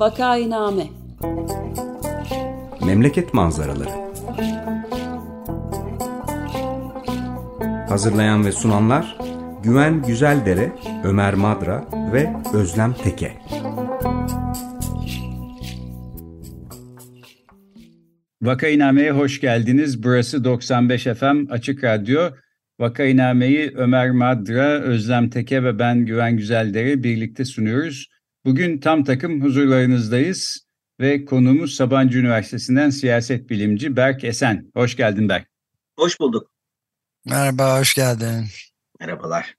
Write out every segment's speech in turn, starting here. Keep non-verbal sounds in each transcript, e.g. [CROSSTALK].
Vakainame Memleket manzaraları Hazırlayan ve sunanlar Güven Güzeldere, Ömer Madra ve Özlem Teke. Vakainame'ye hoş geldiniz. Burası 95 FM Açık Radyo. Vakainame'yi Ömer Madra, Özlem Teke ve ben Güven Güzeldere birlikte sunuyoruz. Bugün tam takım huzurlarınızdayız ve konuğumuz Sabancı Üniversitesi'nden siyaset bilimci Berk Esen. Hoş geldin Berk. Hoş bulduk. Merhaba, hoş geldin. Merhabalar.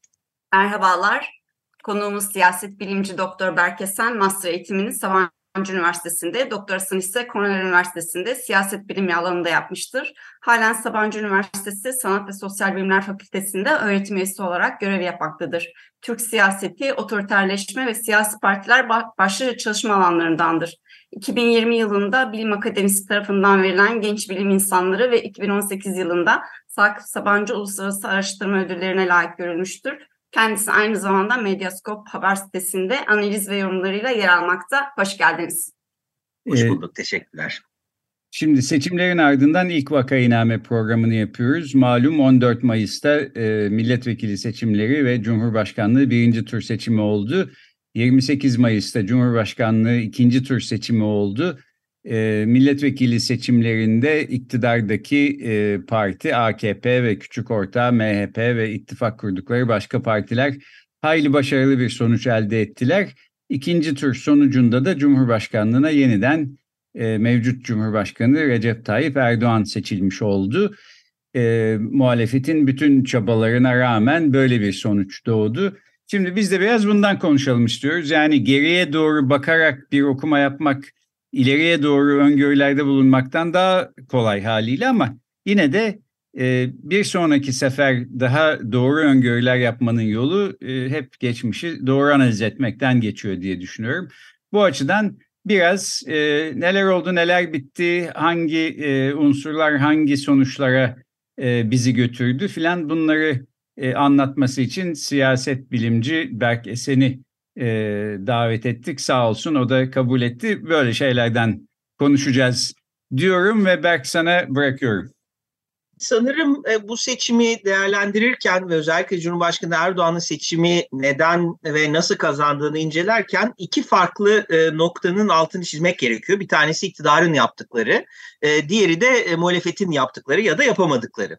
Merhabalar. Konuğumuz siyaset bilimci Doktor Berk Esen, master eğitimini Sabancı Sabancı Üniversitesi'nde, doktorasını ise Cornell Üniversitesi'nde siyaset bilimi alanında yapmıştır. Halen Sabancı Üniversitesi Sanat ve Sosyal Bilimler Fakültesi'nde öğretim üyesi olarak görev yapmaktadır. Türk siyaseti, otoriterleşme ve siyasi partiler başlıca çalışma alanlarındandır. 2020 yılında Bilim Akademisi tarafından verilen Genç Bilim İnsanları ve 2018 yılında Sakıp Sabancı Uluslararası Araştırma Ödülleri'ne layık görülmüştür. Kendisi aynı zamanda Medyaskop haber sitesinde analiz ve yorumlarıyla yer almakta. Hoş geldiniz. Hoş ee, bulduk, teşekkürler. Şimdi seçimlerin ardından ilk vakainame programını yapıyoruz. Malum 14 Mayıs'ta e, milletvekili seçimleri ve Cumhurbaşkanlığı birinci tur seçimi oldu. 28 Mayıs'ta Cumhurbaşkanlığı ikinci tur seçimi oldu e, milletvekili seçimlerinde iktidardaki e, parti AKP ve küçük ortağı MHP ve ittifak kurdukları başka partiler hayli başarılı bir sonuç elde ettiler. İkinci tur sonucunda da Cumhurbaşkanlığına yeniden e, mevcut Cumhurbaşkanı Recep Tayyip Erdoğan seçilmiş oldu. E, muhalefetin bütün çabalarına rağmen böyle bir sonuç doğdu. Şimdi biz de biraz bundan konuşalım istiyoruz. Yani geriye doğru bakarak bir okuma yapmak ileriye doğru öngörülerde bulunmaktan daha kolay haliyle ama yine de e, bir sonraki sefer daha doğru öngörüler yapmanın yolu e, hep geçmişi doğru analiz etmekten geçiyor diye düşünüyorum. Bu açıdan biraz e, neler oldu, neler bitti, hangi e, unsurlar hangi sonuçlara e, bizi götürdü filan bunları e, anlatması için siyaset bilimci Berk Esen'i e, davet ettik. Sağ olsun o da kabul etti. Böyle şeylerden konuşacağız diyorum ve Berk sana bırakıyorum. Sanırım e, bu seçimi değerlendirirken ve özellikle Cumhurbaşkanı Erdoğan'ın seçimi neden ve nasıl kazandığını incelerken iki farklı e, noktanın altını çizmek gerekiyor. Bir tanesi iktidarın yaptıkları, e, diğeri de e, muhalefetin yaptıkları ya da yapamadıkları.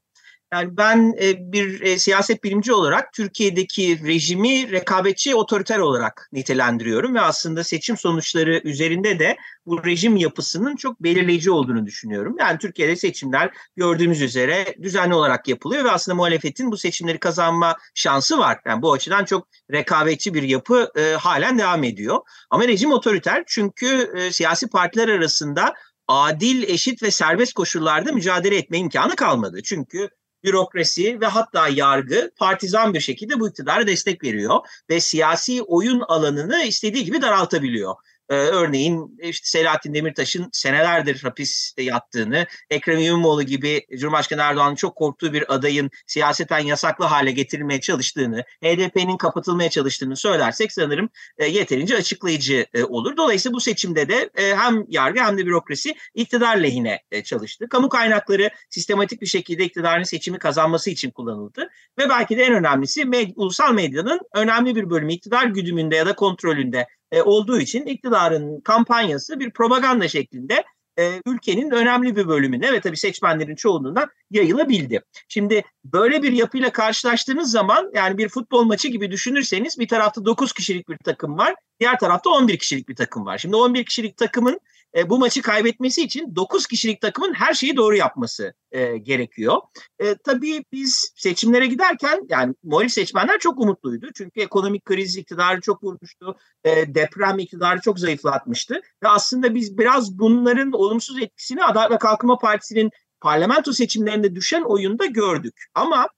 Yani ben e, bir e, siyaset bilimci olarak Türkiye'deki rejimi rekabetçi otoriter olarak nitelendiriyorum ve aslında seçim sonuçları üzerinde de bu rejim yapısının çok belirleyici olduğunu düşünüyorum. Yani Türkiye'de seçimler gördüğümüz üzere düzenli olarak yapılıyor ve aslında muhalefetin bu seçimleri kazanma şansı var. Yani bu açıdan çok rekabetçi bir yapı e, halen devam ediyor. Ama rejim otoriter çünkü e, siyasi partiler arasında adil, eşit ve serbest koşullarda mücadele etme imkanı kalmadı. Çünkü bürokrasi ve hatta yargı partizan bir şekilde bu iktidara destek veriyor ve siyasi oyun alanını istediği gibi daraltabiliyor. Ee, örneğin işte Selahattin Demirtaş'ın senelerdir hapiste yattığını, Ekrem İmamoğlu gibi Cumhurbaşkanı Erdoğan'ın çok korktuğu bir adayın siyaseten yasaklı hale getirilmeye çalıştığını, HDP'nin kapatılmaya çalıştığını söylersek sanırım e, yeterince açıklayıcı e, olur. Dolayısıyla bu seçimde de e, hem yargı hem de bürokrasi iktidar lehine e, çalıştı. Kamu kaynakları sistematik bir şekilde iktidarın seçimi kazanması için kullanıldı ve belki de en önemlisi med ulusal medyanın önemli bir bölümü iktidar güdümünde ya da kontrolünde e, olduğu için iktidarın kampanyası bir propaganda şeklinde e, ülkenin önemli bir bölümüne ve tabii seçmenlerin çoğunluğuna yayılabildi. Şimdi böyle bir yapıyla karşılaştığınız zaman yani bir futbol maçı gibi düşünürseniz bir tarafta 9 kişilik bir takım var, diğer tarafta 11 kişilik bir takım var. Şimdi 11 kişilik takımın e, bu maçı kaybetmesi için 9 kişilik takımın her şeyi doğru yapması e, gerekiyor. E, tabii biz seçimlere giderken yani muhalif seçmenler çok umutluydu. Çünkü ekonomik kriz iktidarı çok vurmuştu. E, deprem iktidarı çok zayıflatmıştı. Ve aslında biz biraz bunların olumsuz etkisini Adalet ve Kalkınma Partisi'nin parlamento seçimlerinde düşen oyunda gördük. Ama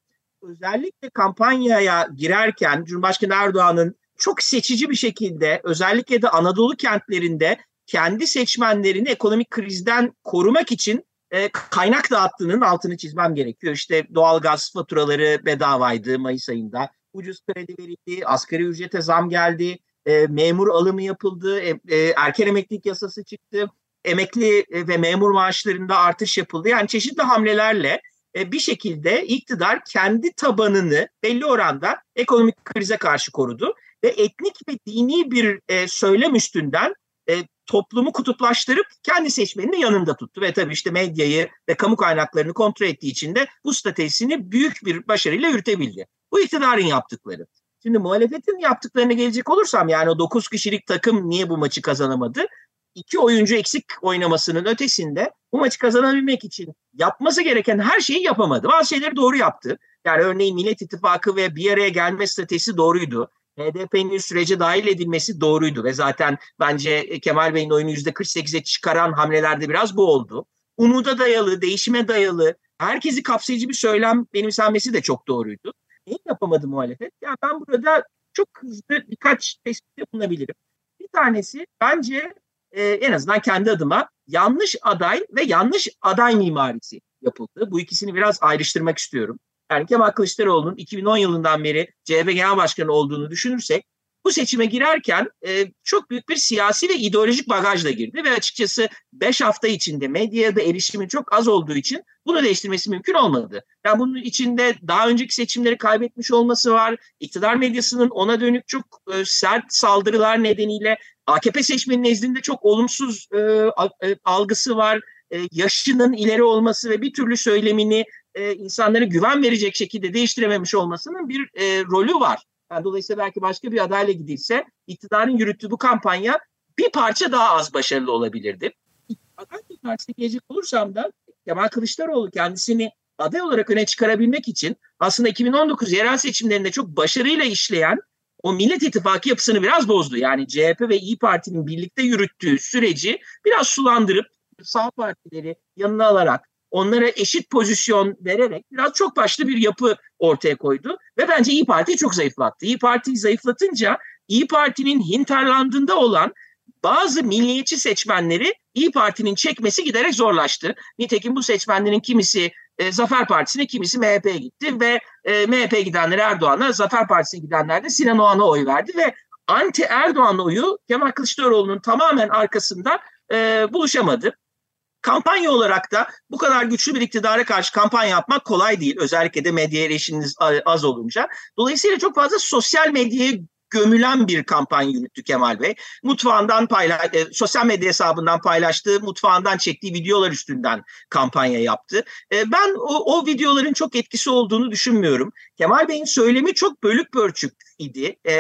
özellikle kampanyaya girerken Cumhurbaşkanı Erdoğan'ın çok seçici bir şekilde özellikle de Anadolu kentlerinde kendi seçmenlerini ekonomik krizden korumak için e, kaynak dağıttığının altını çizmem gerekiyor. İşte doğalgaz faturaları bedavaydı Mayıs ayında. Ucuz kredi verildi, asgari ücrete zam geldi. e, memur alımı yapıldı, e, e, erken emeklilik yasası çıktı, emekli ve memur maaşlarında artış yapıldı. Yani çeşitli hamlelerle e, bir şekilde iktidar kendi tabanını belli oranda ekonomik krize karşı korudu ve etnik ve dini bir e, söylem üstünden e, toplumu kutuplaştırıp kendi seçmenini yanında tuttu ve tabii işte medyayı ve kamu kaynaklarını kontrol ettiği için de bu stratejisini büyük bir başarıyla yürütebildi. Bu iktidarın yaptıkları. Şimdi muhalefetin yaptıklarına gelecek olursam yani o 9 kişilik takım niye bu maçı kazanamadı? İki oyuncu eksik oynamasının ötesinde bu maçı kazanabilmek için yapması gereken her şeyi yapamadı. Bazı şeyleri doğru yaptı. Yani örneğin Millet İttifakı ve bir araya gelme stratejisi doğruydu. HDP'nin sürece dahil edilmesi doğruydu ve zaten bence Kemal Bey'in oyunu %48'e çıkaran hamlelerde biraz bu oldu. Umuda dayalı, değişime dayalı, herkesi kapsayıcı bir söylem benimsenmesi de çok doğruydu. Neyi yapamadı muhalefet? Yani ben burada çok hızlı birkaç tespit bulunabilirim. Bir tanesi bence e, en azından kendi adıma yanlış aday ve yanlış aday mimarisi yapıldı. Bu ikisini biraz ayrıştırmak istiyorum. Yani Kemal Kılıçdaroğlu'nun 2010 yılından beri CHP Genel Başkanı olduğunu düşünürsek bu seçime girerken e, çok büyük bir siyasi ve ideolojik bagajla girdi ve açıkçası 5 hafta içinde medyaya da erişimin çok az olduğu için bunu değiştirmesi mümkün olmadı. Yani bunun içinde daha önceki seçimleri kaybetmiş olması var. İktidar medyasının ona dönük çok e, sert saldırılar nedeniyle AKP seçmenin nezdinde çok olumsuz e, e, algısı var. E, yaşının ileri olması ve bir türlü söylemini e, insanlara güven verecek şekilde değiştirememiş olmasının bir e, rolü var. Yani dolayısıyla belki başka bir adayla gidilse iktidarın yürüttüğü bu kampanya bir parça daha az başarılı olabilirdi. Aday partisine gelecek olursam da Kemal Kılıçdaroğlu kendisini aday olarak öne çıkarabilmek için aslında 2019 yerel seçimlerinde çok başarıyla işleyen o Millet İttifakı yapısını biraz bozdu. Yani CHP ve İyi Parti'nin birlikte yürüttüğü süreci biraz sulandırıp sağ partileri yanına alarak onlara eşit pozisyon vererek biraz çok başlı bir yapı ortaya koydu ve bence İyi Parti'yi çok zayıflattı. İyi Parti'yi zayıflatınca İyi Parti'nin hinterlandında olan bazı milliyetçi seçmenleri İyi Parti'nin çekmesi giderek zorlaştı. Nitekim bu seçmenlerin kimisi e, Zafer Partisi'ne kimisi MHP'ye gitti ve e, MHP'ye gidenler Erdoğan'a, Zafer Partisi'ne gidenler de Sinan Oğan'a oy verdi ve anti Erdoğan oyu Kemal Kılıçdaroğlu'nun tamamen arkasında e, buluşamadı. Kampanya olarak da bu kadar güçlü bir iktidara karşı kampanya yapmak kolay değil. Özellikle de medya erişiminiz az olunca. Dolayısıyla çok fazla sosyal medyaya gömülen bir kampanya yürüttü Kemal Bey. Mutfağından paylaş, e, sosyal medya hesabından paylaştığı, mutfağından çektiği videolar üstünden kampanya yaptı. E, ben o, o videoların çok etkisi olduğunu düşünmüyorum. Kemal Bey'in söylemi çok bölük pörçük idi. E,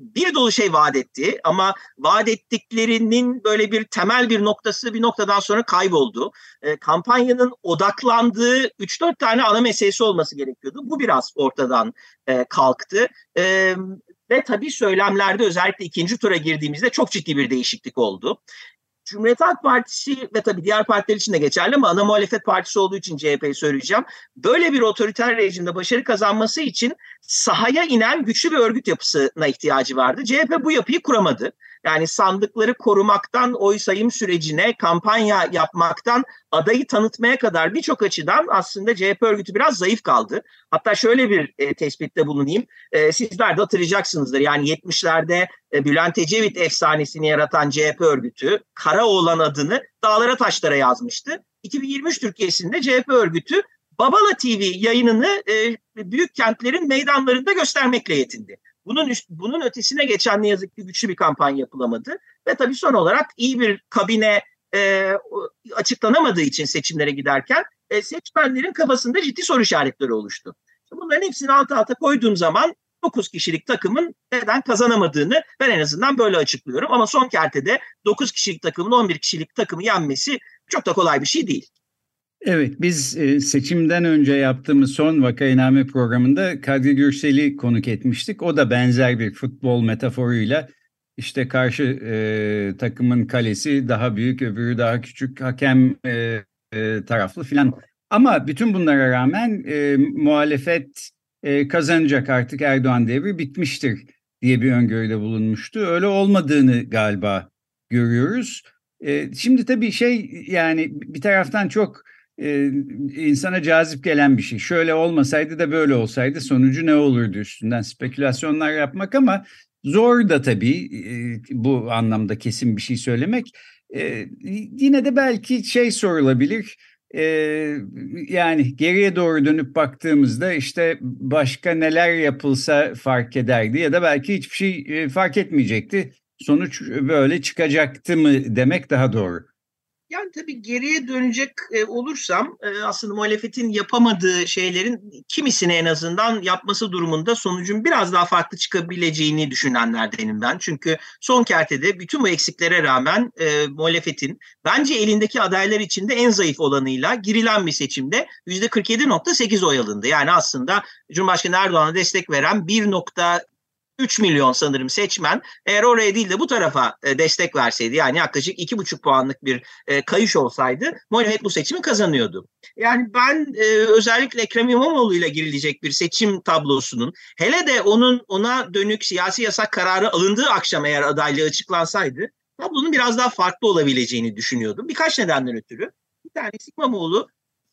bir dolu şey vaat etti ama vaat ettiklerinin böyle bir temel bir noktası bir noktadan sonra kayboldu. E, kampanyanın odaklandığı 3-4 tane ana meselesi olması gerekiyordu. Bu biraz ortadan e, kalktı. E, ve tabii söylemlerde özellikle ikinci tura girdiğimizde çok ciddi bir değişiklik oldu. Cumhuriyet Halk Partisi ve tabii diğer partiler için de geçerli ama ana muhalefet partisi olduğu için CHP'yi söyleyeceğim. Böyle bir otoriter rejimde başarı kazanması için sahaya inen güçlü bir örgüt yapısına ihtiyacı vardı. CHP bu yapıyı kuramadı. Yani sandıkları korumaktan oy sayım sürecine, kampanya yapmaktan adayı tanıtmaya kadar birçok açıdan aslında CHP örgütü biraz zayıf kaldı. Hatta şöyle bir e, tespitte bulunayım. E, sizler de hatırlayacaksınızdır. Yani 70'lerde e, Bülent Ecevit efsanesini yaratan CHP örgütü Karaoğlan adını dağlara taşlara yazmıştı. 2023 Türkiye'sinde CHP örgütü Babala TV yayınını e, büyük kentlerin meydanlarında göstermekle yetindi. Bunun üst, bunun ötesine geçen ne yazık ki güçlü bir kampanya yapılamadı ve tabii son olarak iyi bir kabine e, açıklanamadığı için seçimlere giderken e, seçmenlerin kafasında ciddi soru işaretleri oluştu. Bunların hepsini alt alta koyduğum zaman 9 kişilik takımın neden kazanamadığını ben en azından böyle açıklıyorum. Ama son kertede 9 kişilik takımın 11 kişilik takımı yenmesi çok da kolay bir şey değil. Evet, biz e, seçimden önce yaptığımız son vakainame programında Kadri Gürsel'i konuk etmiştik. O da benzer bir futbol metaforuyla işte karşı e, takımın kalesi daha büyük, öbürü daha küçük, hakem e, e, taraflı filan. Ama bütün bunlara rağmen e, muhalefet e, kazanacak artık Erdoğan devri bitmiştir diye bir öngörüde bulunmuştu. Öyle olmadığını galiba görüyoruz. E, şimdi tabii şey yani bir taraftan çok e, insana cazip gelen bir şey. Şöyle olmasaydı da böyle olsaydı sonucu ne olurdu üstünden spekülasyonlar yapmak ama Zor da tabii bu anlamda kesin bir şey söylemek. Yine de belki şey sorulabilir. Yani geriye doğru dönüp baktığımızda işte başka neler yapılsa fark ederdi ya da belki hiçbir şey fark etmeyecekti. Sonuç böyle çıkacaktı mı demek daha doğru. Yani tabii geriye dönecek e, olursam e, aslında muhalefetin yapamadığı şeylerin kimisini en azından yapması durumunda sonucun biraz daha farklı çıkabileceğini düşünenlerdenim ben. Çünkü son kertede bütün bu eksiklere rağmen e, muhalefetin bence elindeki adaylar içinde en zayıf olanıyla girilen bir seçimde %47.8 oy alındı. Yani aslında Cumhurbaşkanı Erdoğan'a destek veren 1. 3 milyon sanırım seçmen eğer oraya değil de bu tarafa e, destek verseydi yani yaklaşık 2,5 puanlık bir e, kayış olsaydı muhalefet bu seçimi kazanıyordu. Yani ben e, özellikle Ekrem İmamoğlu ile girilecek bir seçim tablosunun hele de onun ona dönük siyasi yasak kararı alındığı akşam eğer adaylığı açıklansaydı tablonun biraz daha farklı olabileceğini düşünüyordum. Birkaç nedenden ötürü. Bir tanesi İmamoğlu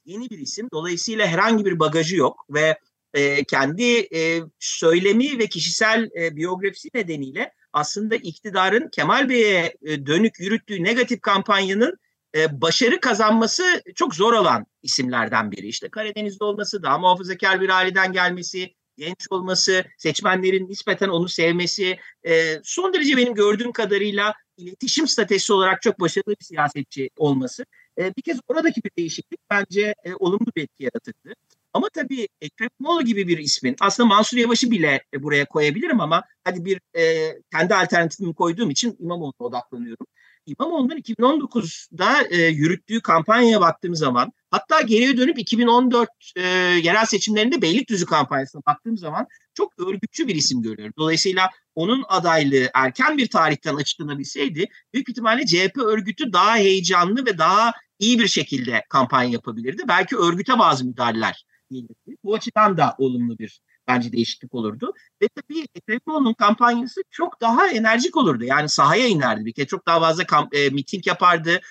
yeni bir isim. Dolayısıyla herhangi bir bagajı yok ve e, kendi e, söylemi ve kişisel e, biyografisi nedeniyle aslında iktidarın Kemal Bey'e e, dönük yürüttüğü negatif kampanyanın e, başarı kazanması çok zor olan isimlerden biri. İşte Karadeniz'de olması, daha muhafazakar bir aileden gelmesi, genç olması, seçmenlerin nispeten onu sevmesi, e, son derece benim gördüğüm kadarıyla iletişim stratejisi olarak çok başarılı bir siyasetçi olması. E, bir kez oradaki bir değişiklik bence e, olumlu bir etki yarattı. Ama tabii Ekrem İmamoğlu gibi bir ismin aslında Mansur Yavaş'ı bile e, buraya koyabilirim ama hadi bir e, kendi alternatifimi koyduğum için İmamoğlu'na odaklanıyorum. İmamoğlu'nun 2019'da e, yürüttüğü kampanyaya baktığım zaman hatta geriye dönüp 2014 e, yerel seçimlerinde Beylikdüzü kampanyasına baktığım zaman çok örgütçü bir isim görüyorum. Dolayısıyla onun adaylığı erken bir tarihten açıklanabilseydi büyük ihtimalle CHP örgütü daha heyecanlı ve daha iyi bir şekilde kampanya yapabilirdi. Belki örgüte bazı müdahaleler gelirdi. Bu açıdan da olumlu bir bence değişiklik olurdu. Ve tabii Ekrem kampanyası çok daha enerjik olurdu. Yani sahaya inerdi bir kere. Çok daha fazla kamp, e, miting yapardı.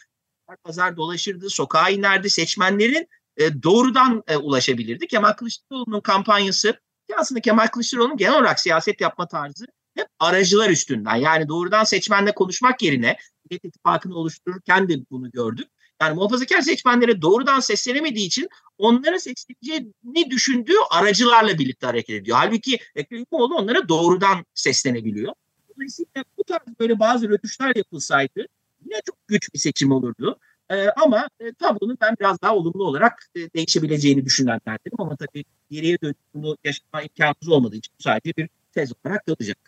Pazar dolaşırdı, sokağa inerdi. Seçmenlerin e, doğrudan e, ulaşabilirdi. Kemal Kılıçdaroğlu'nun kampanyası aslında Kemal Kılıçdaroğlu'nun genel olarak siyaset yapma tarzı hep aracılar üstünden. Yani doğrudan seçmenle konuşmak yerine Millet İttifakı'nı oluştururken de bunu gördük. Yani muhafazakar seçmenlere doğrudan seslenemediği için onlara sesleneceğini düşündüğü aracılarla birlikte hareket ediyor. Halbuki Ekrem İmamoğlu onlara doğrudan seslenebiliyor. Dolayısıyla bu tarz böyle bazı rötuşlar yapılsaydı yine çok güç bir seçim olurdu. Ee, ama e, tablonun ben biraz daha olumlu olarak e, değişebileceğini düşünenlerdenim. Ama tabii geriye dönüp bunu yaşama imkanımız olmadığı için sadece bir tez olarak kalacak.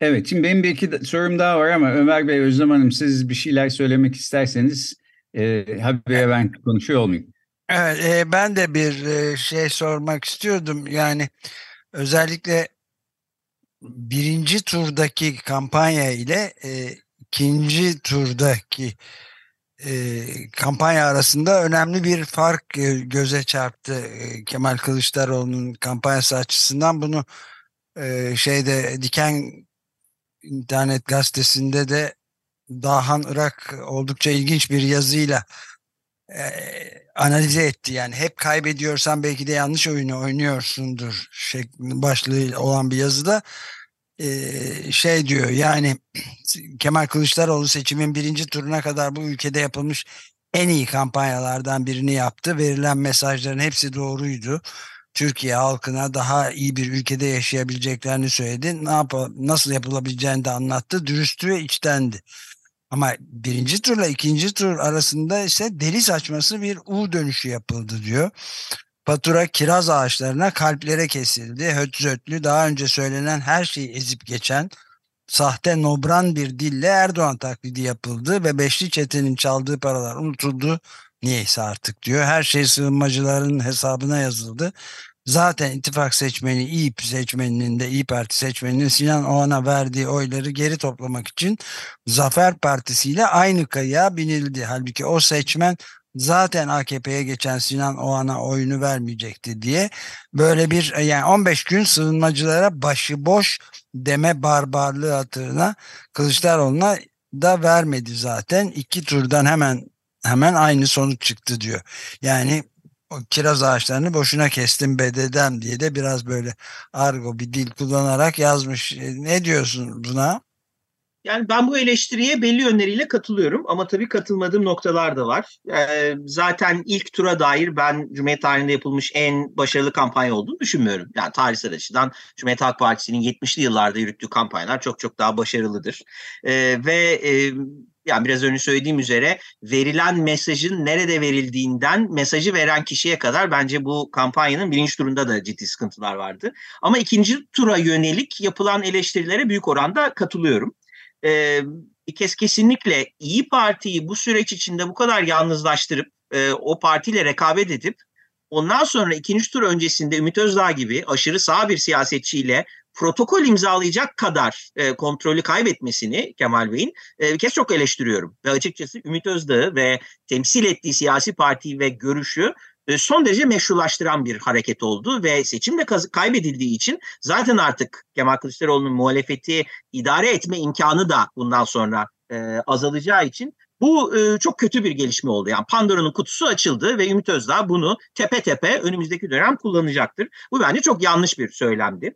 Evet, şimdi benim bir iki sorum daha var ama Ömer Bey, Özlem Hanım siz bir şeyler söylemek isterseniz e, habire ben konuşuyor olmayayım. Evet, ben de bir şey sormak istiyordum. Yani özellikle birinci turdaki kampanya ile ikinci turdaki kampanya arasında önemli bir fark göze çarptı. Kemal Kılıçdaroğlu'nun kampanyası açısından bunu şeyde Diken internet gazetesinde de Dahan Irak oldukça ilginç bir yazıyla e, analize etti. Yani hep kaybediyorsan belki de yanlış oyunu oynuyorsundur şeklinde başlığı olan bir yazıda e, şey diyor yani [CLEARS THROAT] Kemal Kılıçdaroğlu seçimin birinci turuna kadar bu ülkede yapılmış en iyi kampanyalardan birini yaptı. Verilen mesajların hepsi doğruydu. Türkiye halkına daha iyi bir ülkede yaşayabileceklerini söyledi. Ne yap nasıl yapılabileceğini de anlattı. Dürüsttü ve içtendi. Ama birinci turla ikinci tur arasında ise deli saçması bir U dönüşü yapıldı diyor. Fatura kiraz ağaçlarına kalplere kesildi. Hötzötlü daha önce söylenen her şeyi ezip geçen sahte nobran bir dille Erdoğan taklidi yapıldı ve beşli çetenin çaldığı paralar unutuldu. Niyeyse artık diyor. Her şey sığınmacıların hesabına yazıldı. Zaten ittifak seçmeni İYİ seçmeninin de İYİ Parti seçmeninin Sinan Oğan'a verdiği oyları geri toplamak için Zafer Partisi ile aynı kayığa binildi. Halbuki o seçmen zaten AKP'ye geçen Sinan Oğan'a oyunu vermeyecekti diye böyle bir yani 15 gün sığınmacılara başıboş deme barbarlığı hatırına Kılıçdaroğlu'na da vermedi zaten. iki turdan hemen hemen aynı sonuç çıktı diyor. Yani o kiraz ağaçlarını boşuna kestim bededem diye de biraz böyle argo bir dil kullanarak yazmış. E, ne diyorsun buna? Yani ben bu eleştiriye belli yönleriyle katılıyorum ama tabii katılmadığım noktalar da var. Ee, zaten ilk tura dair ben Cumhuriyet tarihinde yapılmış en başarılı kampanya olduğunu düşünmüyorum. Yani tarihsel açıdan Cumhuriyet Halk Partisi'nin 70'li yıllarda yürüttüğü kampanyalar çok çok daha başarılıdır. Ee, ve e, yani biraz önce söylediğim üzere verilen mesajın nerede verildiğinden mesajı veren kişiye kadar bence bu kampanyanın birinci turunda da ciddi sıkıntılar vardı. Ama ikinci tura yönelik yapılan eleştirilere büyük oranda katılıyorum e, bir kez kesinlikle İyi Parti'yi bu süreç içinde bu kadar yalnızlaştırıp e, o partiyle rekabet edip ondan sonra ikinci tur öncesinde Ümit Özdağ gibi aşırı sağ bir siyasetçiyle protokol imzalayacak kadar e, kontrolü kaybetmesini Kemal Bey'in e, bir kez çok eleştiriyorum. Ve açıkçası Ümit Özdağ'ı ve temsil ettiği siyasi partiyi ve görüşü e, son derece meşrulaştıran bir hareket oldu ve seçimde kaybedildiği için zaten artık Kemal Kılıçdaroğlu'nun muhalefeti idare etme imkanı da bundan sonra e, azalacağı için bu e, çok kötü bir gelişme oldu. Yani Pandora'nın kutusu açıldı ve Ümit Özdağ bunu tepe tepe önümüzdeki dönem kullanacaktır. Bu bence çok yanlış bir söylemdi.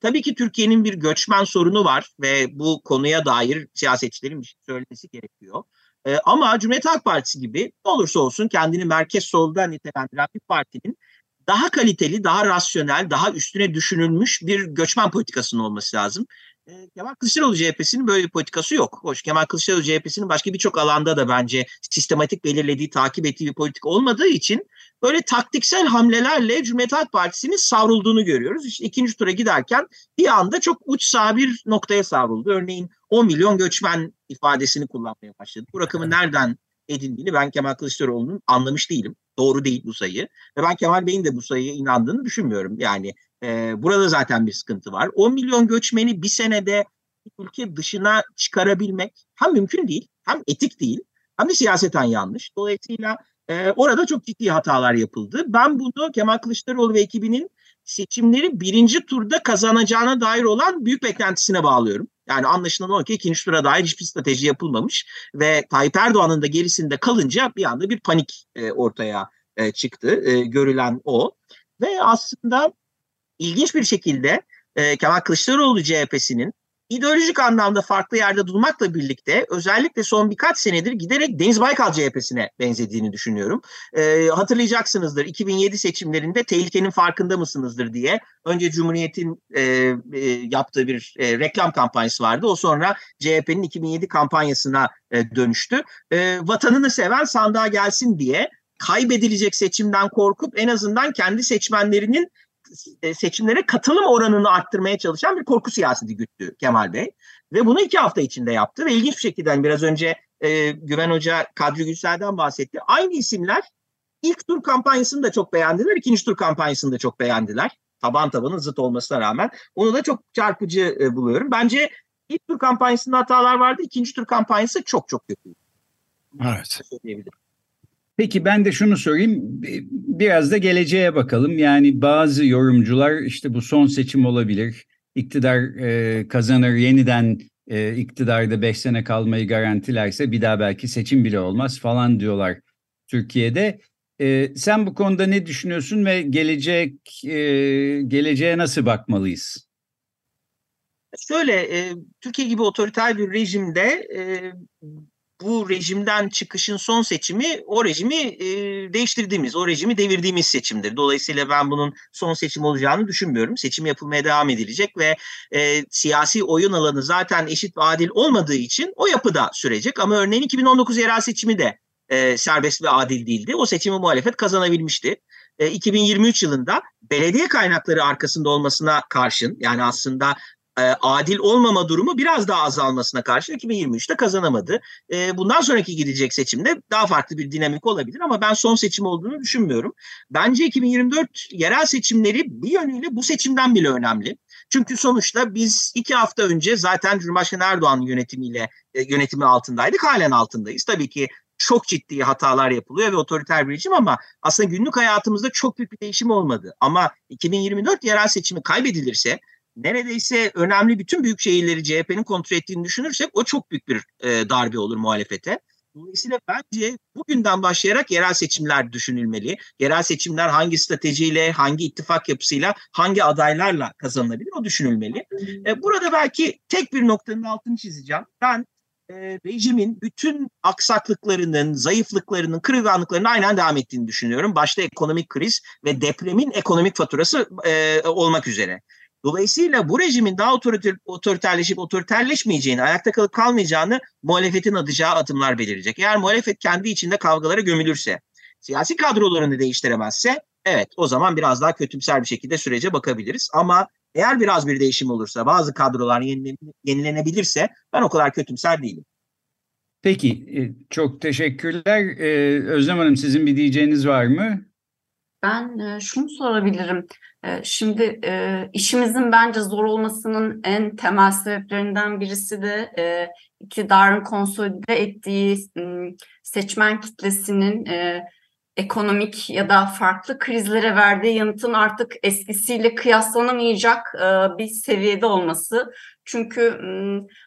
Tabii ki Türkiye'nin bir göçmen sorunu var ve bu konuya dair siyasetçilerin bir şey söylemesi gerekiyor. E, ama Cumhuriyet Halk Partisi gibi ne olursa olsun kendini merkez soldan nitelendiren bir partinin daha kaliteli, daha rasyonel, daha üstüne düşünülmüş bir göçmen politikasının olması lazım. E, Kemal Kılıçdaroğlu CHP'sinin böyle bir politikası yok. Hoş Kemal Kılıçdaroğlu CHP'sinin başka birçok alanda da bence sistematik belirlediği, takip ettiği bir politika olmadığı için böyle taktiksel hamlelerle Cumhuriyet Halk Partisi'nin savrulduğunu görüyoruz. İşte ikinci tura giderken bir anda çok uç sağ bir noktaya savruldu. Örneğin 10 milyon göçmen ifadesini kullanmaya başladı. Bu rakamı nereden edindiğini ben Kemal Kılıçdaroğlu'nun anlamış değilim. Doğru değil bu sayı. Ve ben Kemal Bey'in de bu sayıya inandığını düşünmüyorum. Yani e, burada zaten bir sıkıntı var. 10 milyon göçmeni bir senede ülke dışına çıkarabilmek hem mümkün değil, hem etik değil, hem de siyaseten yanlış. Dolayısıyla e, orada çok ciddi hatalar yapıldı. Ben bunu Kemal Kılıçdaroğlu ve ekibinin seçimleri birinci turda kazanacağına dair olan büyük beklentisine bağlıyorum. Yani anlaşılan o ki ikinci tura dair hiçbir strateji yapılmamış ve Tayyip Erdoğan'ın da gerisinde kalınca bir anda bir panik e, ortaya e, çıktı. E, görülen o. Ve aslında ilginç bir şekilde e, Kemal Kılıçdaroğlu CHP'sinin ideolojik anlamda farklı yerde durmakla birlikte özellikle son birkaç senedir giderek Deniz Baykal CHP'sine benzediğini düşünüyorum. E, hatırlayacaksınızdır 2007 seçimlerinde tehlikenin farkında mısınızdır diye önce Cumhuriyet'in e, e, yaptığı bir e, reklam kampanyası vardı. O sonra CHP'nin 2007 kampanyasına e, dönüştü. E, vatanını seven sandığa gelsin diye kaybedilecek seçimden korkup en azından kendi seçmenlerinin seçimlere katılım oranını arttırmaya çalışan bir korku siyaseti güttü Kemal Bey. Ve bunu iki hafta içinde yaptı ve ilginç bir şekilde hani biraz önce e, Güven Hoca Kadri Gülsel'den bahsetti. Aynı isimler ilk tur kampanyasını da çok beğendiler, ikinci tur kampanyasını da çok beğendiler. Taban tabanın zıt olmasına rağmen. Onu da çok çarpıcı e, buluyorum. Bence ilk tur kampanyasında hatalar vardı, ikinci tur kampanyası çok çok kötü. Evet. Peki ben de şunu sorayım. Biraz da geleceğe bakalım. Yani bazı yorumcular işte bu son seçim olabilir. İktidar e, kazanır yeniden e, iktidarda 5 sene kalmayı garantilerse bir daha belki seçim bile olmaz falan diyorlar Türkiye'de. E, sen bu konuda ne düşünüyorsun ve gelecek e, geleceğe nasıl bakmalıyız? Şöyle, e, Türkiye gibi otoriter bir rejimde e, bu rejimden çıkışın son seçimi o rejimi e, değiştirdiğimiz, o rejimi devirdiğimiz seçimdir. Dolayısıyla ben bunun son seçim olacağını düşünmüyorum. Seçim yapılmaya devam edilecek ve e, siyasi oyun alanı zaten eşit ve adil olmadığı için o yapıda sürecek. Ama örneğin 2019 yerel seçimi de e, serbest ve adil değildi. O seçimi muhalefet kazanabilmişti. 2023 yılında belediye kaynakları arkasında olmasına karşın yani aslında e, adil olmama durumu biraz daha azalmasına karşı 2023'te kazanamadı. E, bundan sonraki gidecek seçimde daha farklı bir dinamik olabilir ama ben son seçim olduğunu düşünmüyorum. Bence 2024 yerel seçimleri bir yönüyle bu seçimden bile önemli. Çünkü sonuçta biz iki hafta önce zaten Cumhurbaşkanı Erdoğan yönetimiyle e, yönetimi altındaydık. Halen altındayız. Tabii ki çok ciddi hatalar yapılıyor ve otoriter bir rejim ama aslında günlük hayatımızda çok büyük bir değişim olmadı. Ama 2024 yerel seçimi kaybedilirse neredeyse önemli bütün büyük şehirleri CHP'nin kontrol ettiğini düşünürsek o çok büyük bir e, darbe olur muhalefete. Dolayısıyla bence bugünden başlayarak yerel seçimler düşünülmeli. Yerel seçimler hangi stratejiyle, hangi ittifak yapısıyla, hangi adaylarla kazanılabilir o düşünülmeli. E, burada belki tek bir noktanın altını çizeceğim. Ben e, rejimin bütün aksaklıklarının, zayıflıklarının, kırılganlıklarının aynen devam ettiğini düşünüyorum. Başta ekonomik kriz ve depremin ekonomik faturası e, olmak üzere. Dolayısıyla bu rejimin daha otoriter, otoriterleşip otoriterleşmeyeceğini, ayakta kalıp kalmayacağını muhalefetin atacağı adımlar belirecek. Eğer muhalefet kendi içinde kavgalara gömülürse, siyasi kadrolarını değiştiremezse evet o zaman biraz daha kötümser bir şekilde sürece bakabiliriz. Ama eğer biraz bir değişim olursa, bazı kadrolar yenilenebilirse ben o kadar kötümser değilim. Peki, e, çok teşekkürler. E, Özlem Hanım sizin bir diyeceğiniz var mı? Ben e, şunu sorabilirim. Şimdi işimizin bence zor olmasının en temel sebeplerinden birisi de iktidarın konsolide ettiği seçmen kitlesinin ekonomik ya da farklı krizlere verdiği yanıtın artık eskisiyle kıyaslanamayacak e, bir seviyede olması. Çünkü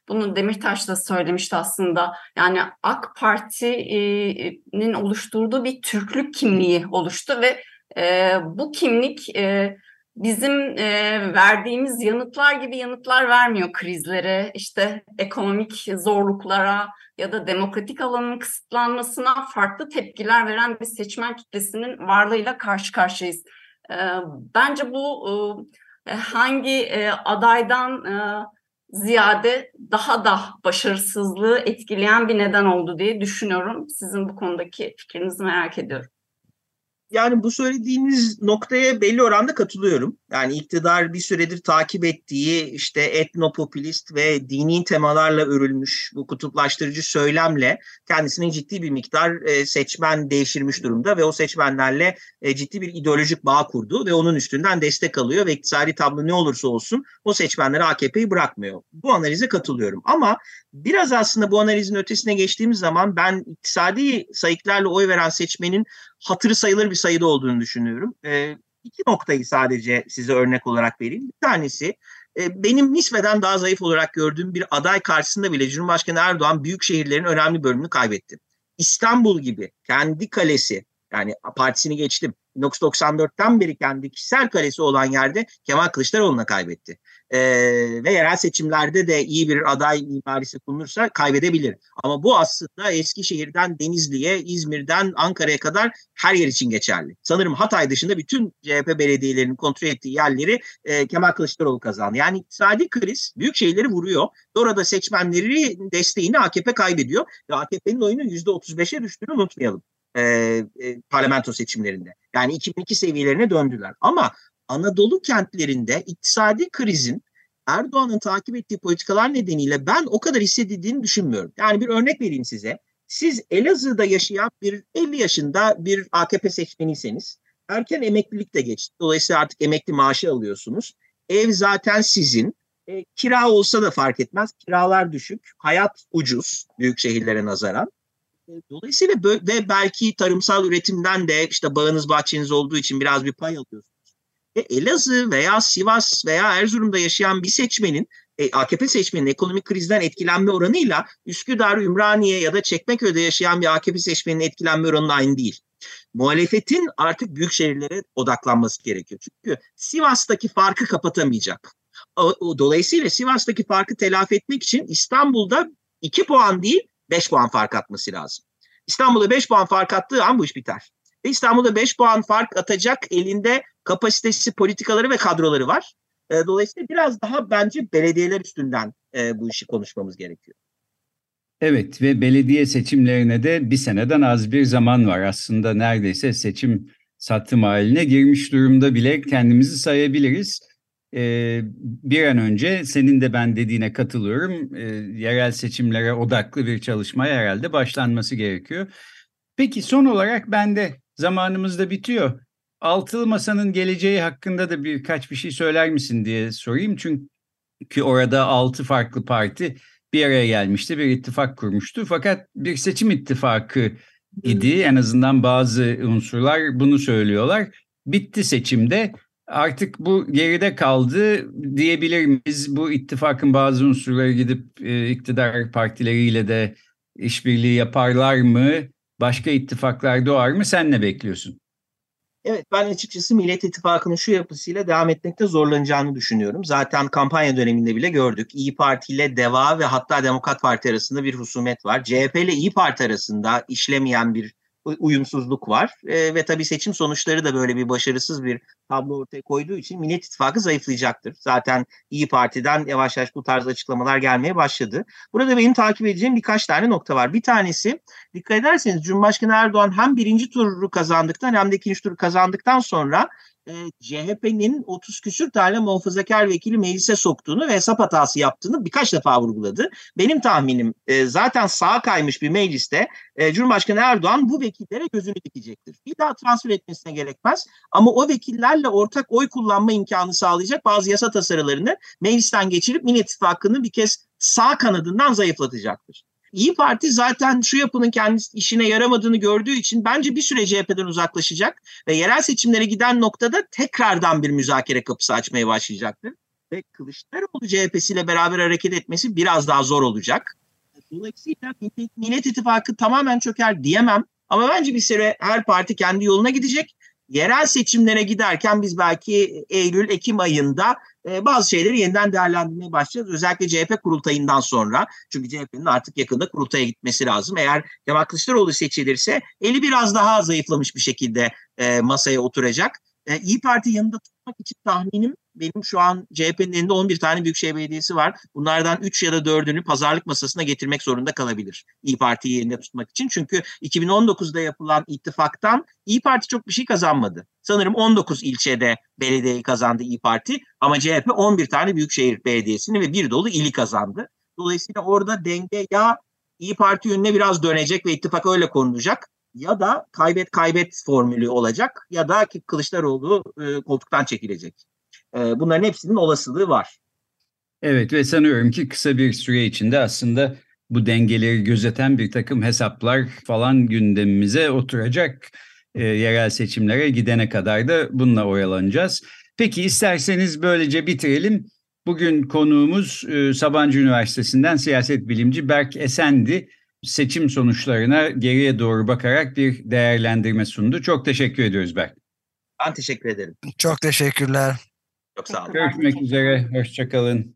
bunu Demirtaş da söylemişti aslında. Yani AK Parti'nin oluşturduğu bir Türklük kimliği oluştu ve e, bu kimlik e, bizim e, verdiğimiz yanıtlar gibi yanıtlar vermiyor krizlere, işte ekonomik zorluklara ya da demokratik alanın kısıtlanmasına farklı tepkiler veren bir seçmen kitlesinin varlığıyla karşı karşıyayız. E, bence bu e, hangi e, adaydan e, ziyade daha da başarısızlığı etkileyen bir neden oldu diye düşünüyorum. Sizin bu konudaki fikrinizi merak ediyorum yani bu söylediğiniz noktaya belli oranda katılıyorum. Yani iktidar bir süredir takip ettiği işte etnopopülist ve dini temalarla örülmüş bu kutuplaştırıcı söylemle kendisinin ciddi bir miktar e, seçmen değiştirmiş durumda ve o seçmenlerle e, ciddi bir ideolojik bağ kurdu ve onun üstünden destek alıyor ve iktisadi tablo ne olursa olsun o seçmenlere AKP'yi bırakmıyor. Bu analize katılıyorum ama biraz aslında bu analizin ötesine geçtiğimiz zaman ben iktisadi sayıklarla oy veren seçmenin hatırı sayılır bir sayıda olduğunu düşünüyorum. E, iki noktayı sadece size örnek olarak vereyim. Bir tanesi e, benim nispeten daha zayıf olarak gördüğüm bir aday karşısında bile Cumhurbaşkanı Erdoğan büyük şehirlerin önemli bölümünü kaybetti. İstanbul gibi kendi kalesi yani partisini geçtim. 1994'ten beri kendi kişisel kalesi olan yerde Kemal Kılıçdaroğlu'na kaybetti e, ve yerel seçimlerde de iyi bir aday mimarisi bulunursa kaybedebilir. Ama bu aslında Eskişehir'den Denizli'ye, İzmir'den Ankara'ya kadar her yer için geçerli. Sanırım Hatay dışında bütün CHP belediyelerinin kontrol ettiği yerleri e, Kemal Kılıçdaroğlu kazandı. Yani iktisadi kriz büyük şeyleri vuruyor. Orada seçmenleri desteğini AKP kaybediyor. Ve AKP'nin oyunu %35'e düştüğünü unutmayalım. E, e, parlamento seçimlerinde. Yani 2002 seviyelerine döndüler. Ama Anadolu kentlerinde iktisadi krizin Erdoğan'ın takip ettiği politikalar nedeniyle ben o kadar hissedildiğini düşünmüyorum. Yani bir örnek vereyim size. Siz Elazığ'da yaşayan bir 50 yaşında bir AKP seçmeniyseniz erken emeklilik de geçti. Dolayısıyla artık emekli maaşı alıyorsunuz. Ev zaten sizin. E, kira olsa da fark etmez. Kiralar düşük. Hayat ucuz büyük şehirlere nazaran. E, dolayısıyla ve belki tarımsal üretimden de işte bağınız bahçeniz olduğu için biraz bir pay alıyorsunuz. E, Elazığ veya Sivas veya Erzurum'da yaşayan bir seçmenin e, AKP seçmenin ekonomik krizden etkilenme oranıyla Üsküdar, Ümraniye ya da Çekmeköy'de yaşayan bir AKP seçmenin etkilenme oranı aynı değil. Muhalefetin artık büyük şehirlere odaklanması gerekiyor. Çünkü Sivas'taki farkı kapatamayacak. Dolayısıyla Sivas'taki farkı telafi etmek için İstanbul'da 2 puan değil 5 puan fark atması lazım. İstanbul'da 5 puan fark attığı an bu iş biter. Ve İstanbul'da 5 puan fark atacak elinde kapasitesi, politikaları ve kadroları var. E, dolayısıyla biraz daha bence belediyeler üstünden e, bu işi konuşmamız gerekiyor. Evet ve belediye seçimlerine de bir seneden az bir zaman var. Aslında neredeyse seçim satım haline girmiş durumda bile kendimizi sayabiliriz. Ee, bir an önce senin de ben dediğine katılıyorum. Ee, yerel seçimlere odaklı bir çalışmaya herhalde başlanması gerekiyor. Peki son olarak ben de zamanımız da bitiyor. Altılı Masa'nın geleceği hakkında da birkaç bir şey söyler misin diye sorayım. Çünkü orada altı farklı parti bir araya gelmişti, bir ittifak kurmuştu. Fakat bir seçim ittifakı idi. En azından bazı unsurlar bunu söylüyorlar. Bitti seçimde. Artık bu geride kaldı diyebilir miyiz? Bu ittifakın bazı unsurları gidip e, iktidar partileriyle de işbirliği yaparlar mı? Başka ittifaklar doğar mı? Sen ne bekliyorsun? Evet ben açıkçası Millet İttifakı'nın şu yapısıyla devam etmekte zorlanacağını düşünüyorum. Zaten kampanya döneminde bile gördük. İyi Parti ile DEVA ve hatta Demokrat Parti arasında bir husumet var. CHP ile İyi Parti arasında işlemeyen bir uyumsuzluk var. E, ve tabii seçim sonuçları da böyle bir başarısız bir tablo ortaya koyduğu için Millet İttifakı zayıflayacaktır. Zaten İyi Parti'den yavaş yavaş bu tarz açıklamalar gelmeye başladı. Burada benim takip edeceğim birkaç tane nokta var. Bir tanesi dikkat ederseniz Cumhurbaşkanı Erdoğan hem birinci turu kazandıktan hem de ikinci turu kazandıktan sonra e, CHP'nin 30 küsür tane muhafazakar vekili meclise soktuğunu ve hesap hatası yaptığını birkaç defa vurguladı. Benim tahminim e, zaten sağa kaymış bir mecliste e, Cumhurbaşkanı Erdoğan bu vekillere gözünü dikecektir. Bir daha transfer etmesine gerekmez ama o vekillerle ortak oy kullanma imkanı sağlayacak bazı yasa tasarılarını meclisten geçirip Millet İttifakı'nı bir kez sağ kanadından zayıflatacaktır. İyi Parti zaten şu yapının kendi işine yaramadığını gördüğü için bence bir süre CHP'den uzaklaşacak ve yerel seçimlere giden noktada tekrardan bir müzakere kapısı açmaya başlayacaktır. Ve Kılıçdaroğlu CHP'siyle beraber hareket etmesi biraz daha zor olacak. Dolayısıyla Millet İttifakı tamamen çöker diyemem ama bence bir süre her parti kendi yoluna gidecek yerel seçimlere giderken biz belki Eylül, Ekim ayında e, bazı şeyleri yeniden değerlendirmeye başlayacağız. Özellikle CHP kurultayından sonra. Çünkü CHP'nin artık yakında kurultaya gitmesi lazım. Eğer Kemal Kılıçdaroğlu seçilirse eli biraz daha zayıflamış bir şekilde e, masaya oturacak. E, İyi Parti yanında tutmak için tahminim benim şu an CHP'nin elinde 11 tane büyükşehir belediyesi var. Bunlardan 3 ya da 4'ünü pazarlık masasına getirmek zorunda kalabilir. İyi Parti'yi yerinde tutmak için. Çünkü 2019'da yapılan ittifaktan İyi Parti çok bir şey kazanmadı. Sanırım 19 ilçede belediyeyi kazandı İyi Parti ama CHP 11 tane büyükşehir belediyesini ve bir dolu ili kazandı. Dolayısıyla orada denge ya İyi Parti yönüne biraz dönecek ve ittifak öyle konulacak ya da kaybet kaybet formülü olacak ya da Kılıçdaroğlu e, koltuktan çekilecek. E, bunların hepsinin olasılığı var. Evet ve sanıyorum ki kısa bir süre içinde aslında bu dengeleri gözeten bir takım hesaplar falan gündemimize oturacak. E, yerel seçimlere gidene kadar da bununla oyalanacağız. Peki isterseniz böylece bitirelim. Bugün konuğumuz e, Sabancı Üniversitesi'nden siyaset bilimci Berk Esendi seçim sonuçlarına geriye doğru bakarak bir değerlendirme sundu. Çok teşekkür ediyoruz Berk. Ben teşekkür ederim. Çok teşekkürler. Çok sağ olun. Görüşmek üzere. Hoşçakalın.